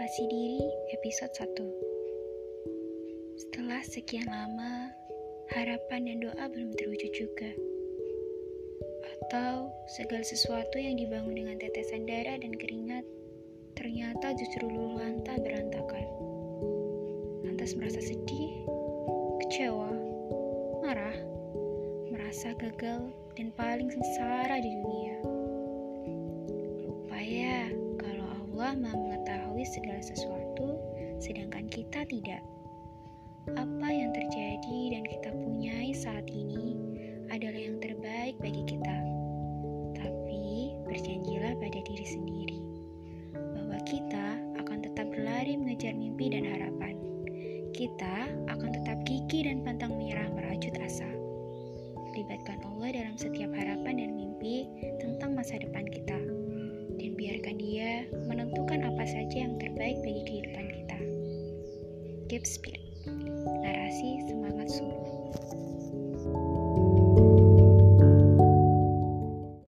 episode 1 Setelah sekian lama, harapan dan doa belum terwujud juga. Atau segala sesuatu yang dibangun dengan tetesan darah dan keringat Ternyata justru luluh lantah berantakan. Lantas merasa sedih, kecewa, marah Merasa gagal dan paling sengsara di dunia. Lupa ya, kalau Allah mau mengetahui segala sesuatu, sedangkan kita tidak. Apa yang terjadi dan kita punyai saat ini adalah yang terbaik bagi kita. Tapi berjanjilah pada diri sendiri bahwa kita akan tetap berlari mengejar mimpi dan harapan. Kita akan tetap gigih dan pantang menyerah merajut asa. Libatkan Allah dalam setiap harapan dan mimpi tentang masa depan kita dan biarkan dia menentukan saja yang terbaik bagi kehidupan kita. Keep Spirit